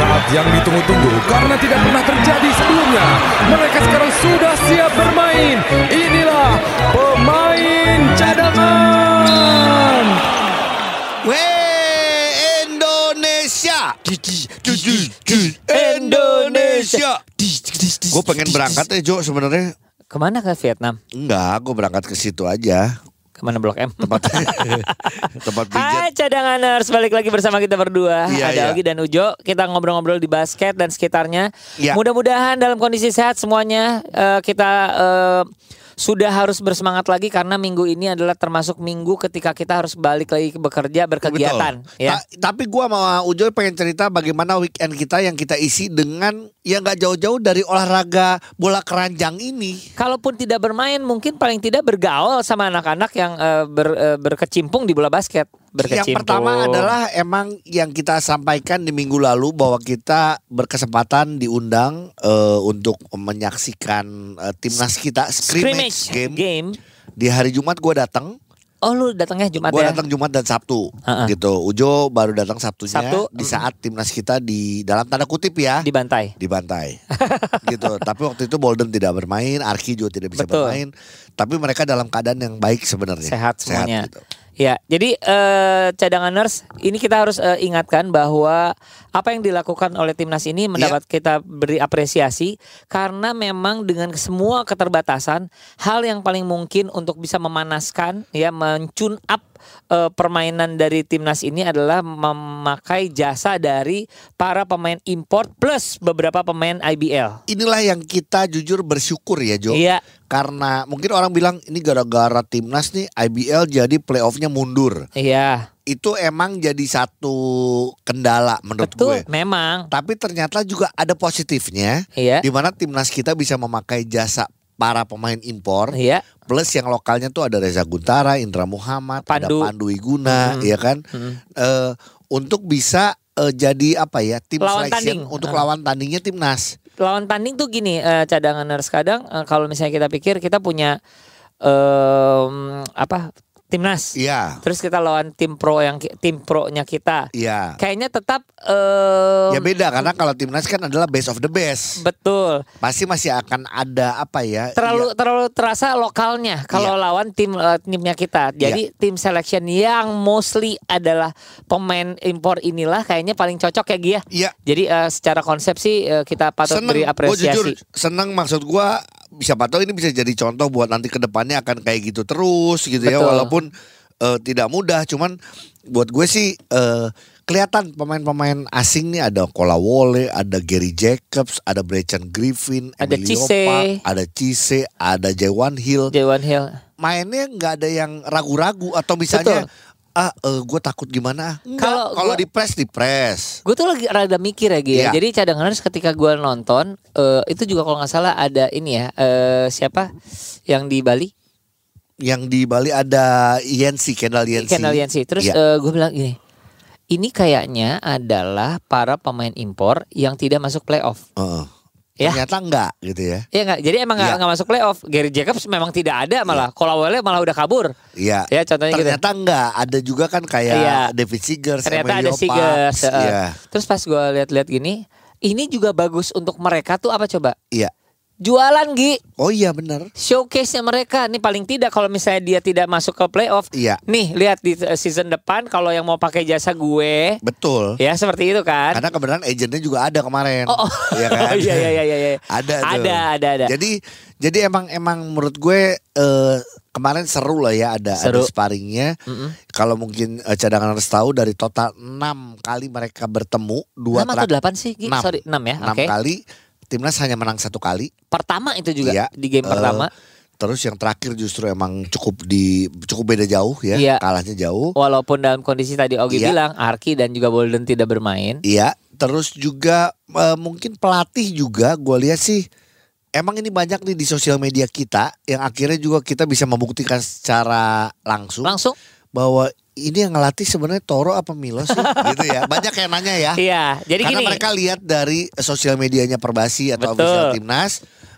Saat yang ditunggu-tunggu karena tidak pernah terjadi sebelumnya. Mereka sekarang sudah siap bermain. Inilah pemain cadangan. Weh Indonesia Indonesia Gue pengen berangkat ya Jo sebenarnya Ke mana ke Vietnam? Enggak, gue berangkat ke situ aja Ke mana Blok M? Tempat tempat pijat Hai cadanganers, balik lagi bersama kita berdua Iya, Ada iya. Ogi dan Ujo Kita ngobrol-ngobrol di basket dan sekitarnya Iya. Mudah-mudahan dalam kondisi sehat semuanya Eh, Kita eh, sudah harus bersemangat lagi Karena minggu ini adalah termasuk minggu ketika kita harus balik lagi bekerja, berkegiatan Betul. ya. Ta- tapi gue sama Ujo pengen cerita bagaimana weekend kita yang kita isi dengan yang nggak jauh-jauh dari olahraga bola keranjang ini. Kalaupun tidak bermain mungkin paling tidak bergaul sama anak-anak yang eh, ber- eh, berkecimpung di bola basket Yang pertama adalah emang yang kita sampaikan di minggu lalu bahwa kita berkesempatan diundang eh, untuk menyaksikan eh, timnas kita scrimmage, game. game. di hari Jumat gue datang. Oh lu datangnya Jumat Gue ya? datang Jumat dan Sabtu Ha-ha. gitu. Ujo baru datang Sabtunya Sabtu. di saat timnas kita di dalam tanda kutip ya Dibantai. dibantai gitu. Tapi waktu itu Bolden tidak bermain, Arki juga tidak bisa Betul. bermain. Tapi mereka dalam keadaan yang baik sebenarnya. Sehat semuanya. gitu. Ya, jadi eh, cadanganers ini kita harus eh, ingatkan bahwa apa yang dilakukan oleh timnas ini mendapat kita beri apresiasi karena memang dengan semua keterbatasan hal yang paling mungkin untuk bisa memanaskan ya mencun up eh, permainan dari timnas ini adalah memakai jasa dari para pemain import plus beberapa pemain IBL. Inilah yang kita jujur bersyukur ya Jo. Iya, Karena mungkin orang bilang ini gara-gara timnas nih IBL jadi playoffnya mundur. iya, Itu emang jadi satu kendala menurut betul, gue. memang. Tapi ternyata juga ada positifnya. Iya, Di mana timnas kita bisa memakai jasa para pemain impor. iya, Plus yang lokalnya tuh ada Reza Guntara, Indra Muhammad, Pandu. ada Pandu Iguna, Mhm. ya kan? Mhm. Eh, untuk bisa eh, jadi apa ya tim Lawan selection tanding. untuk Ah. lawan tandingnya timnas. lawan tanding tuh gini eh, cadanganers kadang eh, kalau misalnya kita pikir kita punya em, apa timnas Iya, terus kita lawan tim pro yang tim pro-nya kita iya. kayaknya tetap em, Ya beda karena kalau timnas kan adalah best of the best. betul Pasti masih akan ada apa ya? terlalu terlalu terasa lokalnya kalau Iya. lawan tim eh, timnya kita jadi tim selection yang mostly adalah pemain impor inilah kayaknya paling cocok ya Gia Iya. jadi eh, secara konsep sih eh, kita patut Seneng, beri apresiasi jujur seneng maksud gue siapa tahu ini bisa jadi contoh buat nanti ke depannya akan kayak gitu terus gitu ya Betul. Walaupun eh, tidak mudah cuman buat gue sih eh, kelihatan pemain-pemain asing nih ada Kolawole, ada Gary Jacobs, ada Brechan Griffin, Ada Emilio Cisse. Park, ada Cisse, ada Jaywan Hill. Jawan Hill Mainnya nggak ada yang ragu-ragu atau misalnya ah gue takut gimana? Kalau kalau di press di press. Gue tuh lagi rada mikir ya Gi ya. Iya. Jadi cadangan ketika gue nonton eh, itu juga kalau nggak salah ada ini ya eh, siapa yang di Bali Yang di Bali ada Yensi, Kendall Yensi. Kendall Yancy. Terus Iya. gue bilang gini, ini kayaknya adalah para pemain impor yang tidak masuk playoff. Heeh. Ya. Ternyata enggak gitu ya. Iya nggak? Jadi emang nggak Iya. nggak masuk playoff. Gary Jacobs memang tidak ada malah. Kolawole malah udah kabur. Iya. Ya contohnya gitu. Ternyata enggak. Ada juga kan kayak Iya. David Seegers, Ternyata ada Seegers. Eh. Iya. Terus pas gue lihat-lihat gini, ini juga bagus untuk mereka tuh apa coba? Iya. Jualan Gi. Oh iya benar. showcase-nya mereka nih paling tidak kalau misalnya dia tidak masuk ke playoff Iya. nih lihat di uh, season depan kalau yang mau pakai jasa gue Betul. ya seperti itu kan Karena kebenaran agentnya juga ada kemarin. Oh, oh. Iya kan? iya iya iya iya iya. Ada tuh. ada ada ada Jadi jadi emang emang menurut gue eh, kemarin seru lah ya ada ada Seru. sparringnya. Mm-mm. Kalau mungkin eh, cadangan harus tahu dari total 6 kali mereka bertemu, dua enam atau terak- delapan sih Gi? Enam. sorry enam ya enam oke kali timnas hanya menang satu kali. pertama itu juga Iya. di game Eh, pertama Terus yang terakhir justru emang cukup di cukup beda jauh ya, Iya. kalahnya jauh. walaupun dalam kondisi tadi Ogi Iya. bilang Arki dan juga Bolden tidak bermain Iya, terus juga eh, mungkin pelatih juga gue lihat sih emang ini banyak nih di sosial media kita yang akhirnya juga kita bisa membuktikan secara langsung langsung bahwa ini yang ngelatih sebenarnya Toro apa Milo sih gitu ya. Banyak yang nanya ya. iya jadi Karena gini mereka lihat dari sosial medianya Perbasi atau Betul. official timnas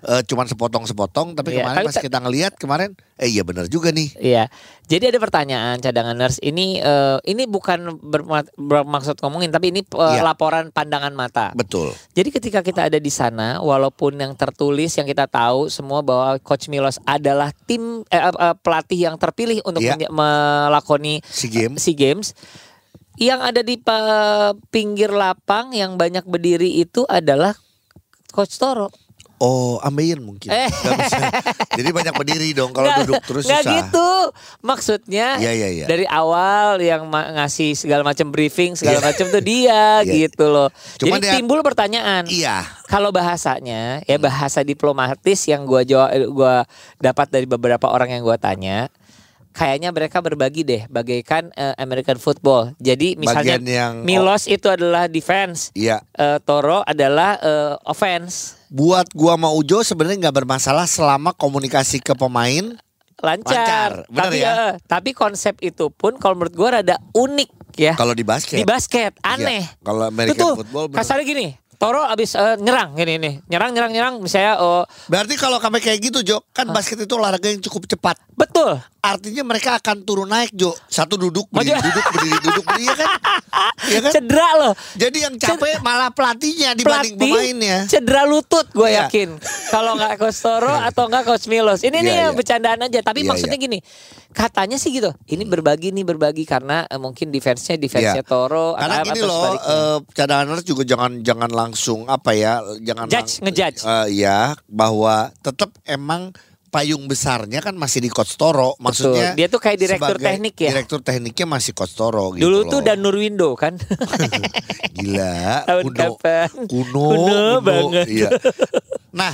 eh, cuman sepotong-sepotong tapi Iya, kemarin tapi pas ta- kita ngelihat kemarin eh iya benar juga nih. Iya. Jadi ada pertanyaan cadangan nurse ini eh, ini bukan berma- bermaksud ngomongin tapi ini eh, Iya. laporan pandangan mata. Betul. Jadi ketika kita ada di sana, walaupun yang tertulis yang kita tahu semua bahwa Coach Milos adalah tim eh, eh, pelatih yang terpilih untuk Iya. menye- melakoni Si game SEA Games, yang ada di pinggir lapang yang banyak berdiri itu adalah Coach Toro. Oh, ambeien mungkin. Eh. Bisa. Jadi banyak berdiri dong kalau duduk terus nggak susah. gitu. Maksudnya Iya, iya, iya. dari awal yang ngasih segala macam briefing segala Iya. macam tuh dia Iya. gitu loh. Cuman Jadi ya- timbul pertanyaan. Iya. Kalau bahasanya ya bahasa diplomatis yang gua jawab gua dapat dari beberapa orang yang gua tanya kayaknya mereka berbagi deh bagaikan eh, American football. Jadi misalnya Bagian yang Milos itu adalah defense, Iya. eh, Toro adalah eh, offense. Buat gua sama Ujo sebenarnya nggak bermasalah selama komunikasi ke pemain Lancar. Lancar, bener tapi ya? eh, tapi konsep itu pun kalau menurut gua rada unik ya. kalau di basket. Di basket aneh. Iya. Kalau Itu American tuh football bener. kasarnya gini. Toro abis eh, nyerang gini nih, nyerang nyerang nyerang misalnya oh Berarti kalau kami kayak gitu Jo, kan basket itu olahraga yang cukup cepat. betul Artinya mereka akan turun naik Jo. Satu duduk, berdiri, Maju. duduk, berdiri, duduk, berdiri ya kan? Iya kan? cedera loh. Jadi yang capek malah pelatihnya dibanding Pelatih pemainnya. cedera lutut gue Iya. yakin. Kalau nggak Coach Toro atau nggak Coach Milos. Ini nih Iya, yang iya. bercandaan aja. Tapi Iya, maksudnya iya. gini, katanya sih gitu. Ini berbagi nih berbagi karena eh, mungkin defense-nya defense-nya Iya. Toro Karena gini atau loh, cadangan juga jangan jangan langsung apa ya, jangan Judge, ngejudge. eh, ya bahwa tetap emang payung besarnya kan masih di Coach Toro. Maksudnya Dia tuh kayak direktur teknik ya? Direktur tekniknya masih Coach Toro gitu Dulu loh. tuh dan Nurwindo kan. Gila, Tahun kuno, kapan? kuno, Kuno banget. Iya. Nah,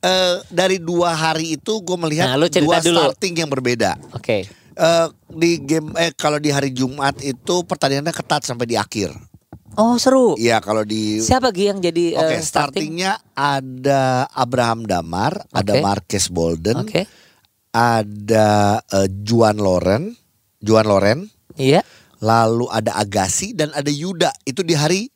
eh, dari dua hari itu gue melihat Nah, dua dulu. starting yang berbeda. Oke. Eh, di game, eh kalau di hari Jumat itu pertandingannya ketat sampai di akhir. Oh seru. Iya, kalau di Siapa Gi yang jadi Oke, eh, starting? startingnya ada Abraham Damar, ada Oke. Marques Bolden, Oke. ada eh, Juan Loren, Juan Loren, Iya. lalu ada Agassi dan ada Yuda. Itu di hari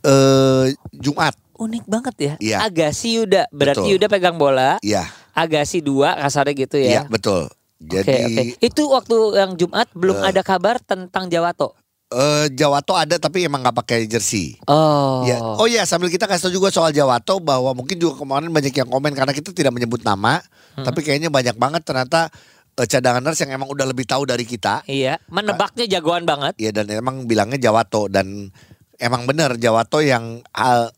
eh, Jumat. Unik banget ya. Iya. Agassi Yuda. Berarti Betul. Yuda pegang bola. Iya, Agassi dua kasarnya gitu iya ya. betul. Oke, Jadi oke. Itu waktu yang Jumat belum Eh. ada kabar tentang Jawato. eh, Jawato ada tapi emang nggak pakai jersey. Oh. Ya. Oh iya sambil kita kasih tahu juga soal Jawato bahwa mungkin juga kemarin banyak yang komen karena kita tidak menyebut nama, Hmm. tapi kayaknya banyak banget ternyata eh, cadanganers yang emang udah lebih tahu dari kita. Iya, menebaknya jagoan banget. Iya dan emang bilangnya Jawato dan emang benar Jawato yang ah,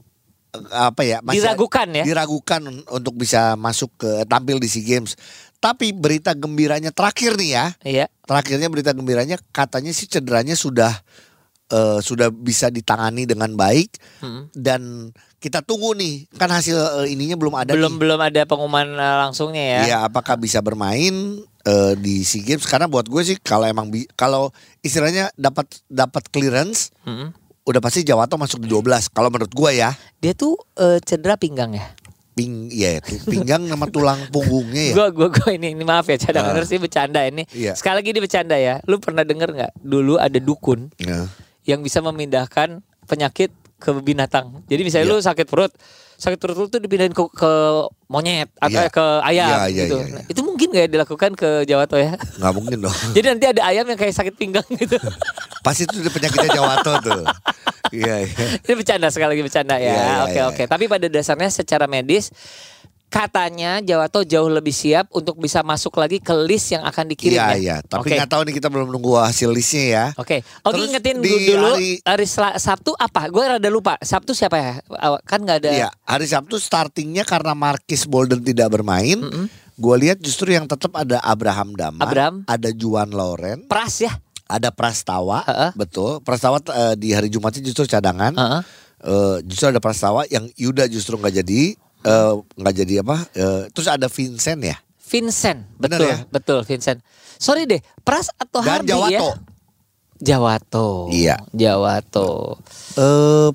apa ya Diragukan ya. diragukan untuk bisa masuk ke tampil di SEA Games. Tapi berita gembiranya terakhir nih ya, Iya. terakhirnya berita gembiranya katanya sih cederanya sudah eh, sudah bisa ditangani dengan baik Hmm. dan kita tunggu nih kan hasil eh, ininya belum ada belum nih. belum ada pengumuman eh, langsungnya ya. Iya, apakah bisa bermain eh, di SEA Games? Karena buat gue sih kalau emang kalau istilahnya dapat dapat clearance, Mm-mm. Udah pasti Jawato masuk di 12 kalau menurut gue ya. Dia tuh eh, cedera pinggang ya. Ping ya pinggang sama tulang punggungnya ya. Gue gue gue ini, ini maaf ya cadangan Ah. sih bercanda ini. Iya. Sekali lagi dia bercanda ya. Lu pernah denger nggak? Dulu ada dukun Ya. yang bisa memindahkan penyakit ke binatang. Jadi misalnya Iya. lu sakit perut, sakit perut lu tuh dipindahin ke, ke monyet atau Iya. ke ayam Iya, iya, gitu. iya, iya. Nah, itu mungkin gak dilakukan ke Jawato ya? Nggak mungkin dong. Jadi nanti ada ayam yang kayak sakit pinggang gitu. Pasti itu penyakitnya Jawato tuh. Iya, iya. Ini bercanda sekali lagi bercanda ya. Iya, iya, Oke iya, oke. iya. Tapi pada dasarnya secara medis katanya Jawato jauh lebih siap untuk bisa masuk lagi ke list yang akan dikirim Iya, ya. iya. Tapi Oke. nggak tahu nih kita belum nunggu hasil listnya ya. Oke, Oke Terus ingetin di dulu hari- hari, Sabtu apa? Gue rada lupa. Sabtu siapa ya? Kan nggak ada. Iya, hari Sabtu startingnya karena Marquis Bolden tidak bermain. Gue lihat justru yang tetap ada Abraham Damar, Abraham. ada Juan Loren, Pras ya. ada Prastawa, Heeh. betul. Prastawa eh, di hari Jumatnya justru cadangan. Heeh. Eh, justru ada Prastawa yang Yuda justru nggak jadi, eh, nggak jadi apa? eh, terus ada Vincent ya, Vincent, Bener betul, ya? betul Vincent. Sorry deh, Pras atau dan Hardi Jawato. ya? Jawato. Iya. Jawato. Eh,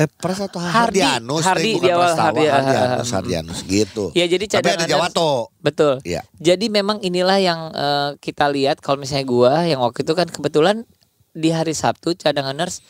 eh Pras atau Hardi. Hardianus? Hardi eh, bukan di awal, Prastawa, Hardi, Hardianus, ah, Hardianus gitu. Ya jadi Tapi ada cadangan Jawato. Betul. Iya. Jadi memang inilah yang eh, kita lihat kalau misalnya gua yang waktu itu kan kebetulan di hari Sabtu cadanganers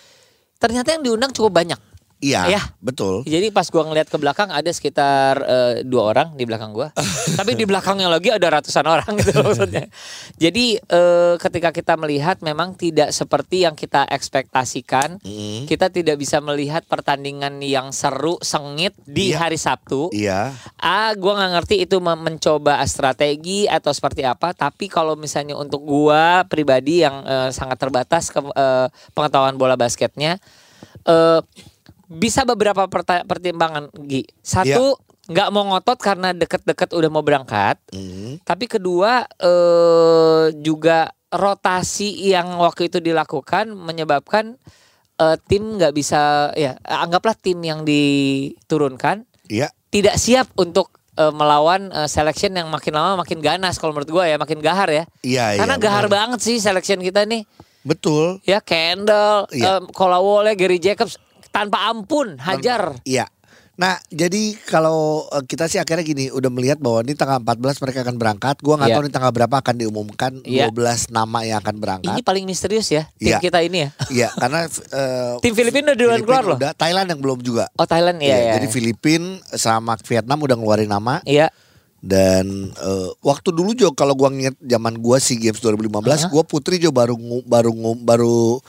ternyata yang diundang cukup banyak. Iya, Ya. betul. Jadi pas gua ngeliat ke belakang ada sekitar eh, dua orang di belakang gua. Tapi di belakangnya lagi ada ratusan orang gitu loh maksudnya. Jadi eh, ketika kita melihat memang tidak seperti yang kita ekspektasikan. Mm. Kita tidak bisa melihat pertandingan yang seru, sengit di Iya. hari Sabtu. Iya. Ah, gua nggak ngerti itu mencoba strategi atau seperti apa. Tapi kalau misalnya untuk gua pribadi yang eh, sangat terbatas ke eh, pengetahuan bola basketnya, eh, bisa beberapa pertimbangan, Gi. Satu, nggak mau ngotot karena deket-deket udah mau berangkat. Mm. Tapi kedua, eh, juga rotasi yang waktu itu dilakukan menyebabkan eh, tim nggak bisa, ya anggaplah tim yang diturunkan Iya. tidak siap untuk eh, melawan eh, selection yang makin lama makin ganas kalau menurut gua ya makin gahar ya. Iya, Karena iya, gahar benar. banget sih selection kita nih. Betul. Ya Kendall, Iya. eh, Kolawole, Gary Jacobs tanpa ampun hajar. Iya. Nah, jadi kalau eh, kita sih akhirnya gini, udah melihat bahwa ini tanggal 14 mereka akan berangkat. Gua nggak Iya. tahu nih tanggal berapa akan diumumkan Iya. 12 nama yang akan berangkat. Ini paling misterius ya tim Iya. kita ini ya. Iya, karena eh, Tim Filipina udah duluan keluar loh. udah, Thailand yang belum juga. Oh Thailand ya Iya, ya. Jadi Filipina sama Vietnam udah ngeluarin nama Iya. dan eh, waktu dulu Jo kalau gua nginget zaman gua SEA Games 2015, gua Putri Jo baru baru baru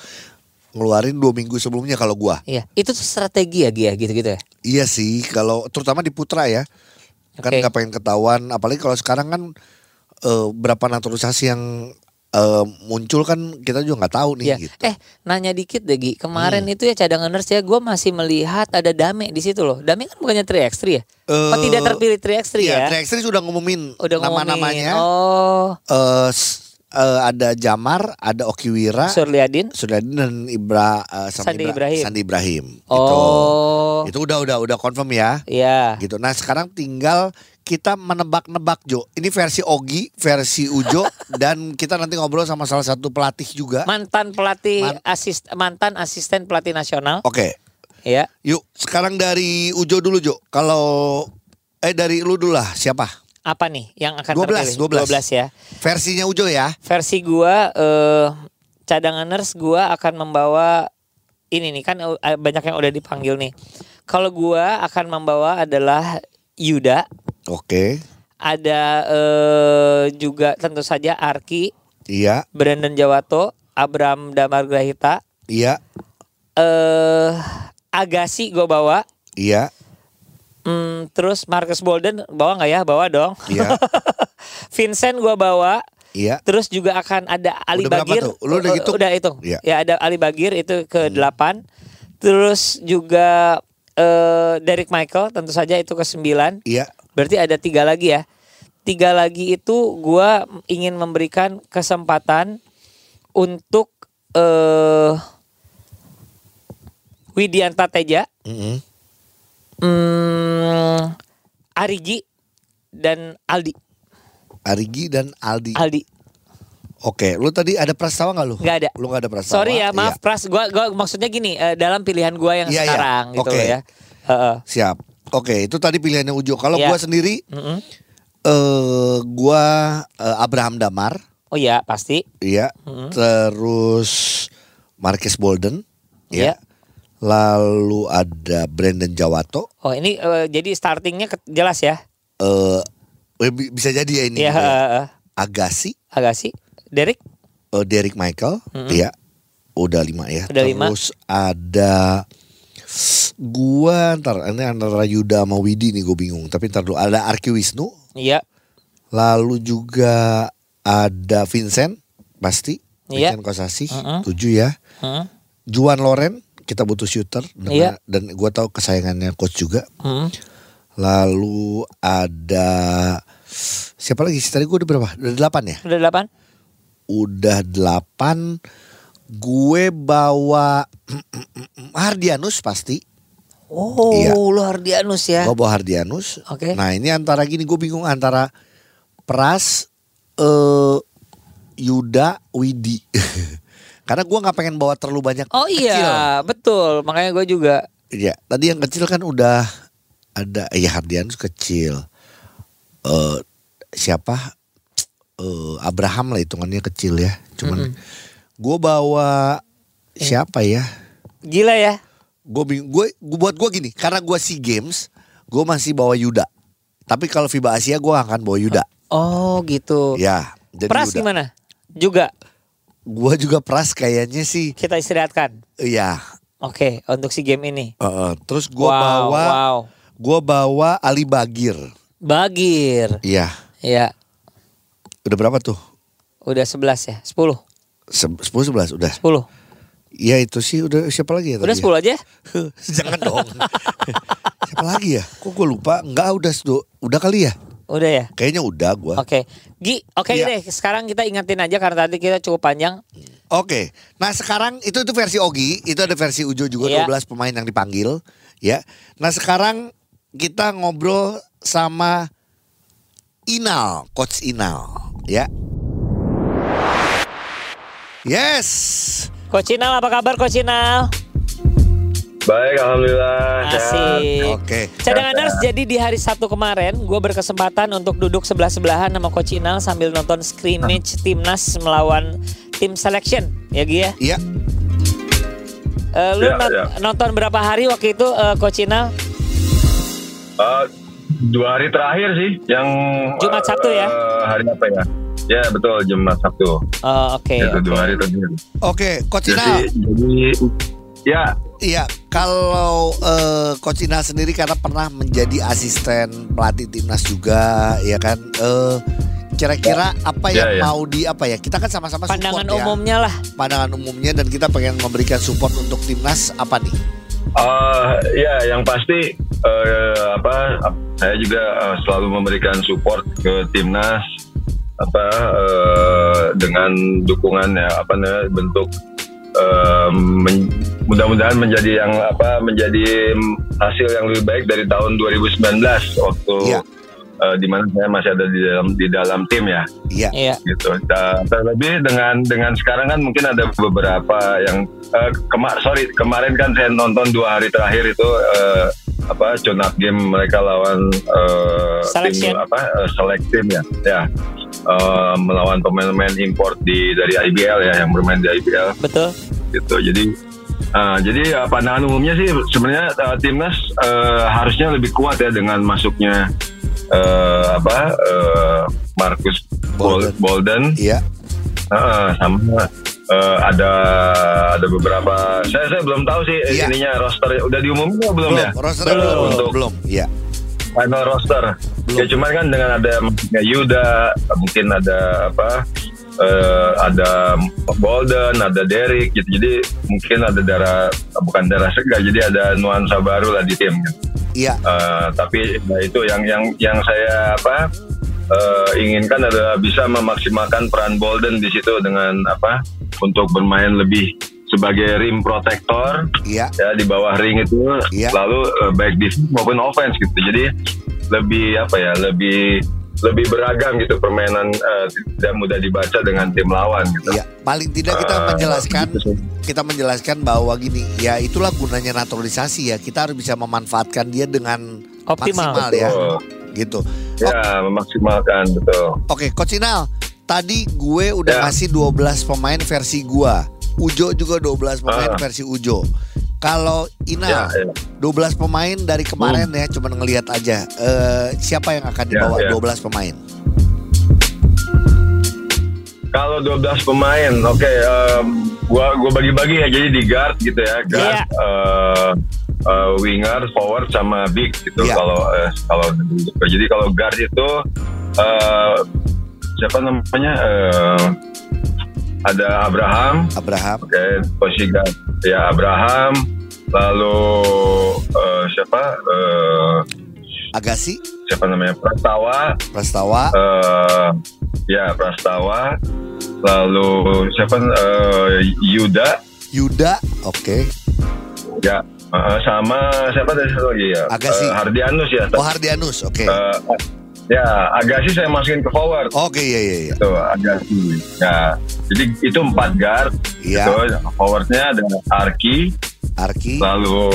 ngeluarin dua minggu sebelumnya kalau gua. Iya. Itu tuh strategi ya Gia gitu-gitu ya. Iya sih, kalau terutama di putra ya, kan Oke. nggak pengen ketahuan. Apalagi kalau sekarang kan eh, berapa naturalisasi yang eh, muncul kan kita juga nggak tahu nih. Iya. Gitu. Eh nanya dikit deh Gi. Kemarin Hmm. itu ya cadanganers ya gue masih melihat ada Dame di situ loh. Dame kan bukannya 3x3 ya? oh Eh, tidak terpilih 3x3 Iya, ya? Traxxas sudah ngumumin nama-namanya. Oh, Eh, eh, ada Jamar, ada Okiwira, Surliadin. Sudadin dan Ibra sama Sandi Ibra- Ibrahim. Sandi Ibrahim. Oh, Gitu. Itu udah udah udah confirm ya. iya. Gitu. Nah, sekarang tinggal kita menebak-nebak Jo. Ini versi Ogi, versi Ujo dan kita nanti ngobrol sama salah satu pelatih juga. Mantan pelatih Man- asist mantan asisten pelatih nasional. Oke. Ya. Yuk, sekarang dari Ujo dulu Jo. Kalau eh dari lu dulu lah, siapa? Apa nih yang akan 12, terpilih? 12. ya. Versinya Ujo ya. Versi gua eh cadanganers gua akan membawa ini nih kan eh, banyak yang udah dipanggil nih. Kalau gua akan membawa adalah Yuda, Oke. ada eh, juga tentu saja Arki, Iya, Brandon Jawato, Abraham Damargrahita, iya, eh Agassi gue bawa, iya, Hmm, terus Marcus Bolden bawa nggak ya? Bawa dong. iya, Vincent gue bawa, iya. terus juga akan ada Ali Udah Bagir. tuh? Lu udah hitung? Udah hitung. Iya. Ya ada Ali Bagir itu ke delapan. Terus juga eh Derek Michael tentu saja itu ke sembilan. Iya. Berarti ada tiga lagi ya. Tiga lagi itu gua ingin memberikan kesempatan untuk eh Widianta Teja, Mm-mm. hmm, Arigi dan Aldi. Arigi dan Aldi. Aldi. Oke, lu tadi ada prastawa nggak lu? Nggak ada. Lu nggak ada prastawa. Sorry ya, maaf Iya. Pras. Gua gua maksudnya gini, eh, dalam pilihan gua yang Iya, iya. sekarang gitu Oke. loh ya. Heeh. Siap. Oke, itu tadi pilihannya Ujo. Kalau Iya. gua sendiri, Mm-mm. eh gua eh, Abraham Damar, Oh iya, pasti. iya. Mm-mm. Terus Marcus Bolden, Iya. ya. Lalu ada Brandon Jawato. Oh, ini eh, jadi startingnya jelas ya. Eh bi- bisa jadi ya ini. Iya, juga. heeh. Agassi, Agassi. Derek eh, Derek Michael, Mm-mm. iya. Udah lima ya. Udah lima. Terus ada gua ntar ini antara Yuda sama Widi nih gue bingung. Tapi ntar dulu ada Arki Wisnu. Iya. Lalu juga ada Vincent pasti. Iya. Vincent Kosasi Mm-mm. tujuh ya. Heeh. Juan Loren kita butuh shooter. Iya. Dan gua tahu kesayangannya coach juga. Heeh. Lalu ada siapa lagi sih tadi gue udah berapa? Udah delapan ya? Udah delapan? Udah delapan. Gue bawa Hardianus pasti. Oh, Iya. lu Hardianus ya. Gue bawa Hardianus. Oke. Nah ini antara gini gue bingung antara Pras, eh Yuda, Widi. Karena gue nggak pengen bawa terlalu banyak. Oh kecil. iya, betul. Makanya gue juga Iya, tadi yang kecil kan udah ada ya Hardianus kecil. Eh siapa? Eh Abraham lah hitungannya kecil ya. Cuman gue bawa siapa ya? gila ya. Gue gue buat gue gini, karena gue SEA Games, gue masih bawa Yuda. Tapi kalau FIBA Asia gue akan bawa Yuda. Oh gitu. Ya, jadi Pras Yuda. gimana? Juga Gue juga Pras kayaknya sih, kita istirahatkan. ya. Oke, untuk si game ini. Uh, terus gue wow, bawa, wow. gue bawa Ali Bagir. Bagir. Iya, Ya, udah berapa tuh? udah 11 ya? 10. Se- 10 11 udah. 10. Iya itu sih udah siapa lagi ya Udah 10 aja? ya? Jangan dong. siapa lagi ya? Kok gue lupa? Enggak udah udah kali ya? Udah ya? Kayaknya udah gua. Oke. Gi, oke Iya. deh. Sekarang kita ingetin aja karena tadi kita cukup panjang. Oke. Nah, sekarang itu itu versi Ogi, itu ada versi Ujo juga Iya. 12 pemain yang dipanggil, ya. Nah, sekarang kita ngobrol sama Inal, coach Inal, ya. Yes. Coach Inal apa kabar Coach Inal? Baik, alhamdulillah. Asik. Oke. Cadanganers jadi di hari Sabtu kemarin gue berkesempatan untuk duduk sebelah-sebelahan sama Coach Inal sambil nonton scrimmage timnas melawan tim selection ya Gi ya. Iya. Eh, lu Ya, non- ya. nonton berapa hari waktu itu eh, Coach Inal? Eh, dua hari terakhir sih, yang Jumat, Sabtu ya? Hari apa ya? Ya betul Jumat Sabtu. Oh, Oke. Itu oke. dua hari terakhir. Oke, coach Inal. Jadi, jadi ya Iya, kalau eh, Coach Inal sendiri karena pernah menjadi asisten pelatih timnas juga, ya kan. Eh, kira-kira apa yang Ya, ya. mau di apa ya? Kita kan sama-sama Pandangan support ya. umumnya lah. Pandangan umumnya dan kita pengen memberikan support untuk timnas apa nih? eh, ya yang pasti eh, apa saya juga selalu memberikan support ke timnas apa eh, dengan dukungan ya apa namanya bentuk eh, men- mudah-mudahan menjadi yang apa menjadi hasil yang lebih baik dari tahun 2019 waktu Iya. eh, di mana saya masih ada di dalam di dalam tim ya Iya. Iya. gitu. Nah, terlebih dengan dengan sekarang kan mungkin ada beberapa yang eh, kema- sorry kemarin kan saya nonton dua hari terakhir itu eh, apa up game mereka lawan eh, Selection. tim apa eh, select team ya ya Eh, melawan pemain-pemain import di dari IBL ya yang bermain di IBL Betul. Gitu jadi uh, jadi uh, pandangan umumnya sih sebenarnya uh, timnas uh, harusnya lebih kuat ya dengan masuknya uh, apa uh, Marcus Bol- Bolden. Bolden Iya. Uh, sama uh, ada ada beberapa saya saya belum tahu sih Iya. ininya roster udah diumumin atau belum, Belum, ya roster Belum. belum. Untuk- Belum. Iya. final roster. Belum. Ya cuman kan dengan ada maksudnya Yuda, mungkin ada apa? Eh, ada Bolden, ada Derek gitu. Jadi mungkin ada darah bukan darah segar, jadi ada nuansa baru lah di tim. gitu. Iya. Eh, tapi ya itu yang yang yang saya apa eh, inginkan adalah bisa memaksimalkan peran Bolden di situ dengan apa untuk bermain lebih sebagai rim protector Iya. ya di bawah ring itu Iya. lalu eh, baik defense maupun offense gitu jadi lebih apa ya lebih lebih beragam gitu permainan eh, tidak mudah dibaca dengan tim lawan gitu Iya. Paling tidak kita Eh, menjelaskan gitu kita menjelaskan bahwa gini, ya itulah gunanya naturalisasi ya. Kita harus bisa memanfaatkan dia dengan Optimal. maksimal ya. Gitu. ya memaksimalkan betul Oke, Coach Inal, tadi gue udah Ya. ngasih 12 pemain versi gua. Ujo juga 12 pemain Ah. versi Ujo. Kalau Inal, ya, ya. 12 pemain dari kemarin ya, cuman ngelihat aja. Eh, siapa yang akan Ya, dibawa ya. 12 pemain? kalau 12 pemain oke em, gua gua bagi-bagi ya jadi di guard gitu ya guard Iya. eh, eh, winger forward sama big gitu Iya. kalau eh, kalau jadi kalau guard itu eh, siapa namanya Eh, ada Abraham Abraham, Oke, guard. Ya Abraham, lalu eh, siapa? eh, Agassi, siapa namanya? Prastawa. Prastawa, eh, ya Prastawa. Lalu siapa? eh, Yuda. Yuda, oke. Ya eh, sama siapa tadi satu lagi ya? Agassi. Eh, Hardianus ya. Oh Hardianus, oke. Eh, ya Agassi saya masukin ke forward. Oke, iya iya iya. Itu Agassi. Ya, jadi itu empat guard. Iya, Gitu. Forwardnya ada Arki, Arki, lalu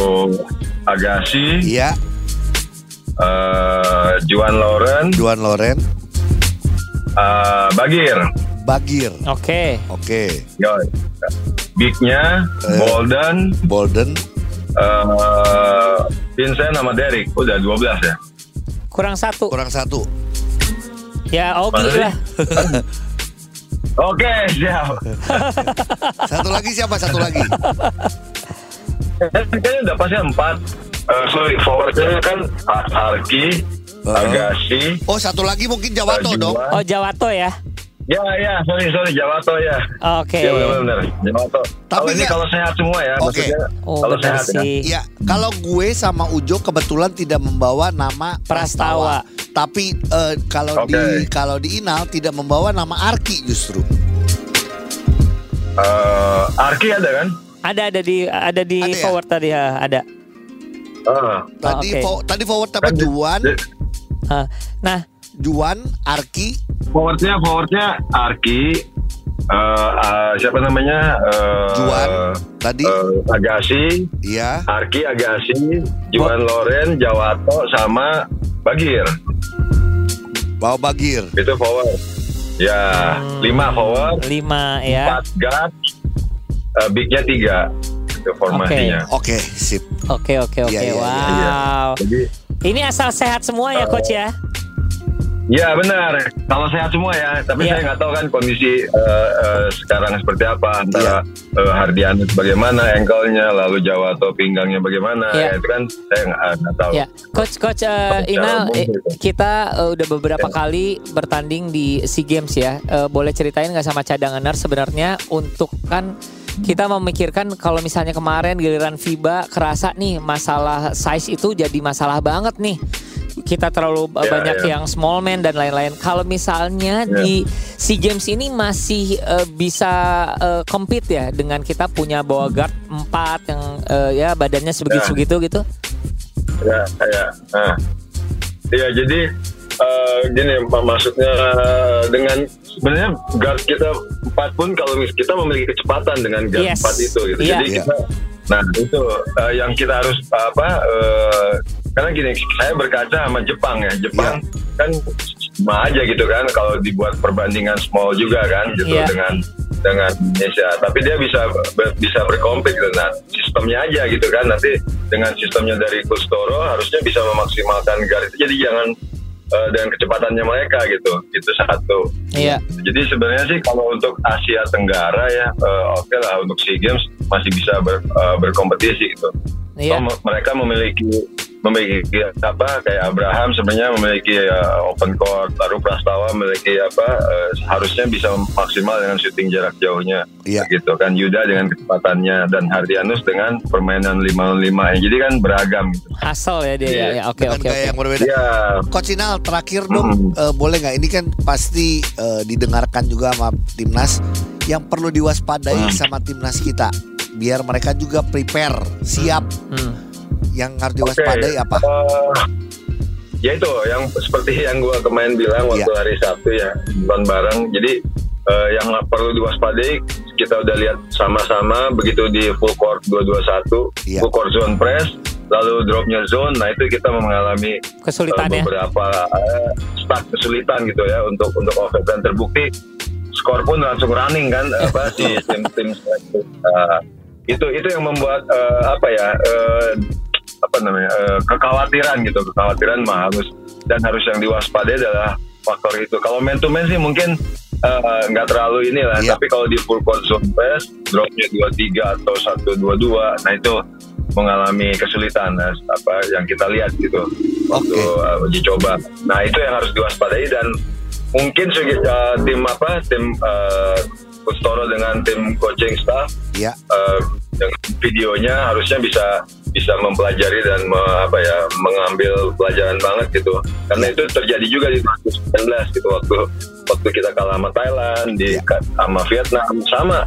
Agassi, iya, eh, Juan Lauren, Duan Loren, eh, Bagir, Bagir, Oke. oke. Yo. Bignya Eh. Bolden, Bolden, eh Vincent sama Derek udah 12 ya. Kurang satu. Kurang satu. Ya Ogi lah. Oke, siap. Satu lagi siapa? Satu lagi. Kayaknya udah pasti empat. Eh, sorry, forwardnya kan Arki. Agassi, Oh, satu lagi mungkin Jawato dong. Oh Jawato ya. Ya, ya, sorry, sorry, Jawato ya. Oke. Ya benar-benar, Jawato. Tapi Kalau ini nggak- kalau sehat semua ya, Oke. maksudnya Oh kalau benar sehat ya. sih. Iya, kalau gue sama Ujo kebetulan tidak membawa nama Prastawa. Prastawa. Tapi eh, kalau Oke. di kalau di Inal tidak membawa nama Arki justru. Eh, Arki ada kan? Ada ada di ada di Ada ya? forward tadi ya, ada. Ah, Tadi oke. fo- tadi forward apa Kan Juan, Ah, Nah, Juan, Arki, forwardnya forwardnya Arki, eh, eh, siapa namanya? Eh, Juan tadi, eh, Agassi, iya. Arki, Agassi, Juan Loren, Jawato, sama Bagir. Bawa Bagir. Itu forward. Ya, Hmm. lima forward, lima ya. empat guard, eh, bignya tiga. Itu formasinya. Oke, sip. Oke oke oke. Iya, iya, iya, wow. Jadi, Ini asal sehat semua ya coach ya. Ya benar. Kalau sehat semua ya, tapi Iya. saya nggak tahu kan kondisi eh, eh, sekarang seperti apa antara eh, Hardianus bagaimana ankle-nya, lalu Jawato pinggangnya bagaimana. Iya. Ya, itu kan saya nggak tahu. Ya, coach coach Secara Inal eh, gitu. kita eh, udah beberapa Ya. kali bertanding di SEA Games ya. Eh, boleh ceritain nggak sama cadanganer sebenarnya untuk kan kita memikirkan kalau misalnya kemarin giliran FIBA kerasa nih masalah size itu jadi masalah banget nih. Kita terlalu eh, Ya, banyak ya. yang small man dan lain-lain. Kalau misalnya Ya. di SEA Games ini masih eh, bisa eh, compete ya dengan kita punya bawa guard 4 yang eh, ya badannya sebegitu-sebegitu gitu. Ya, ya. Nah. Ya, jadi eh, gini Pak, maksudnya eh, dengan sebenarnya guard kita empat pun kalau kita memiliki kecepatan dengan guard Yes. empat itu gitu. Iya. Jadi Iya. kita nah itu eh, yang kita harus apa eh, karena gini saya berkaca sama Jepang ya. Jepang kan sama aja gitu kan kalau dibuat perbandingan small juga kan gitu Iya. dengan dengan Indonesia. Tapi dia bisa ber- bisa berkompet gitu. Nah, sistemnya aja gitu kan. Nanti dengan sistemnya dari Kustoro harusnya bisa memaksimalkan guard itu. Jadi jangan eh, dengan kecepatannya mereka gitu. Itu satu. Iya. Jadi sebenarnya sih kalau untuk Asia Tenggara ya eh, oke lah untuk SEA Games masih bisa ber- eh, berkompetisi gitu. Iya. Oh, me- mereka memiliki memiliki apa kayak Abraham sebenarnya memiliki uh, open court lalu Prastawa memiliki apa uh, harusnya bisa maksimal dengan shooting jarak jauhnya Iya. gitu kan Yuda dengan kecepatannya dan Hardianus dengan permainan 5 5 ya jadi kan beragam gitu. Hasil ya dia Iya. ya, ya. Oke oke oke. yang berbeda. Ya, Coach Inal terakhir dong eh, boleh nggak ini kan pasti eh, didengarkan juga sama timnas yang perlu diwaspadai Hmm. sama timnas kita biar mereka juga prepare siap Hmm. Yang harus Oke, diwaspadai apa eh, ya itu yang seperti yang gua kemarin bilang waktu Iya. hari Sabtu ya nonton bareng. Jadi eh, yang perlu diwaspadai kita udah lihat sama-sama begitu di full court 221 Iya. full court zone press lalu dropnya zone nah itu kita mengalami Kesulitan eh, ya. beberapa eh, start kesulitan gitu ya untuk untuk offense dan terbukti skor pun langsung running kan apa si tim tim itu itu yang membuat eh, apa ya eh, apa namanya eh, kekhawatiran gitu. Kekhawatiran mah harus dan harus yang diwaspadai adalah faktor itu. Kalau man to man sih mungkin eh, nggak terlalu ini lah Iya. tapi kalau di full court zone press dropnya dua tiga atau satu dua dua nah itu mengalami kesulitan nah, apa yang kita lihat gitu. Waktu Oke. uh, uji coba. Nah itu yang harus diwaspadai dan mungkin uh, tim apa tim uh, dengan tim coaching staff ya uh, dengan videonya harusnya bisa bisa mempelajari dan me- apa ya mengambil pelajaran banget gitu karena itu terjadi juga di 2019 gitu waktu waktu kita kalah sama Thailand di Iya. sama Vietnam sama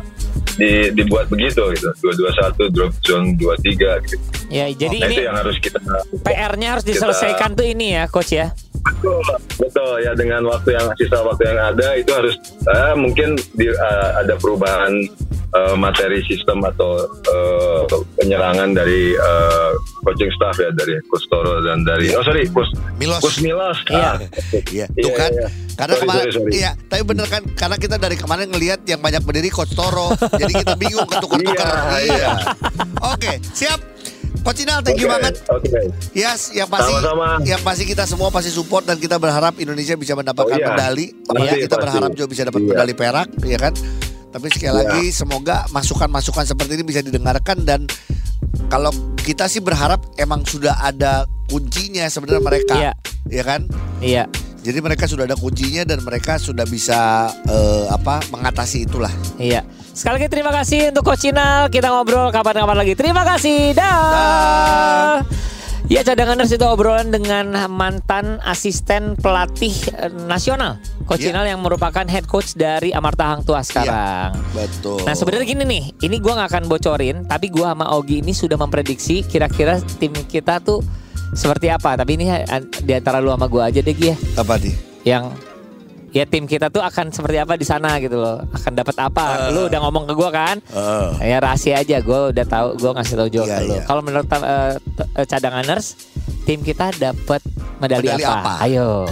di, dibuat begitu gitu 221 drop zone 23 gitu. Ya, jadi nah, ini itu yang harus kita PR-nya harus kita- diselesaikan tuh ini ya, coach ya. Betul, betul ya dengan waktu yang sisa waktu yang ada itu harus eh, mungkin di, eh, ada perubahan eh, materi sistem atau eh, penyerangan dari eh, coaching staff ya dari Kustoro dan dari oh sorry Kus Milos Kus Milos Iya. Ah, Iya, Iya, tuh kan. iya. Karena Sorry, kemarin, sorry, sorry. iya, tapi bener kan, karena kita dari kemarin ngelihat yang banyak berdiri Coach Toro, jadi kita bingung ketukar-tukar. Iya, Iya. iya. Oke, siap. Coach Inal, thank you Oke, banget. Oke. Yes, yang pasti Sama-sama. yang pasti kita semua pasti support dan kita berharap Indonesia bisa mendapatkan Oh, iya. medali. Pasti, ya, kita pasti. berharap juga bisa dapat Iya. medali perak, ya kan? Tapi sekali Iya. lagi semoga masukan-masukan seperti ini bisa didengarkan dan kalau kita sih berharap emang sudah ada kuncinya sebenarnya mereka, Iya. ya kan? Iya. Jadi mereka sudah ada kuncinya dan mereka sudah bisa eh, apa mengatasi itulah. Iya. Sekali lagi terima kasih untuk Coach Inal. Kita ngobrol kapan-kapan lagi. Terima kasih. Dah. Ya cadanganers itu obrolan dengan mantan asisten pelatih eh, nasional Coach Iya. Inal yang merupakan head coach dari Amarta Hang Tua sekarang. Betul. Nah sebenarnya gini nih, ini gua nggak akan bocorin, tapi gua sama Ogi ini sudah memprediksi kira-kira tim kita tuh seperti apa. Tapi ini eh, di antara lu sama gua aja deh Gi ya, apa nih? yang ya tim kita tuh akan seperti apa di sana gitu loh, akan dapat apa. Lu udah ngomong ke gua kan? Eh, Ya rahasia aja, gue udah tahu, gue ngasih tahu juga Iya, ke lu. iya. Kalau menurut eh, cadanganers, tim kita dapat medali, Medali apa? apa? Ayo.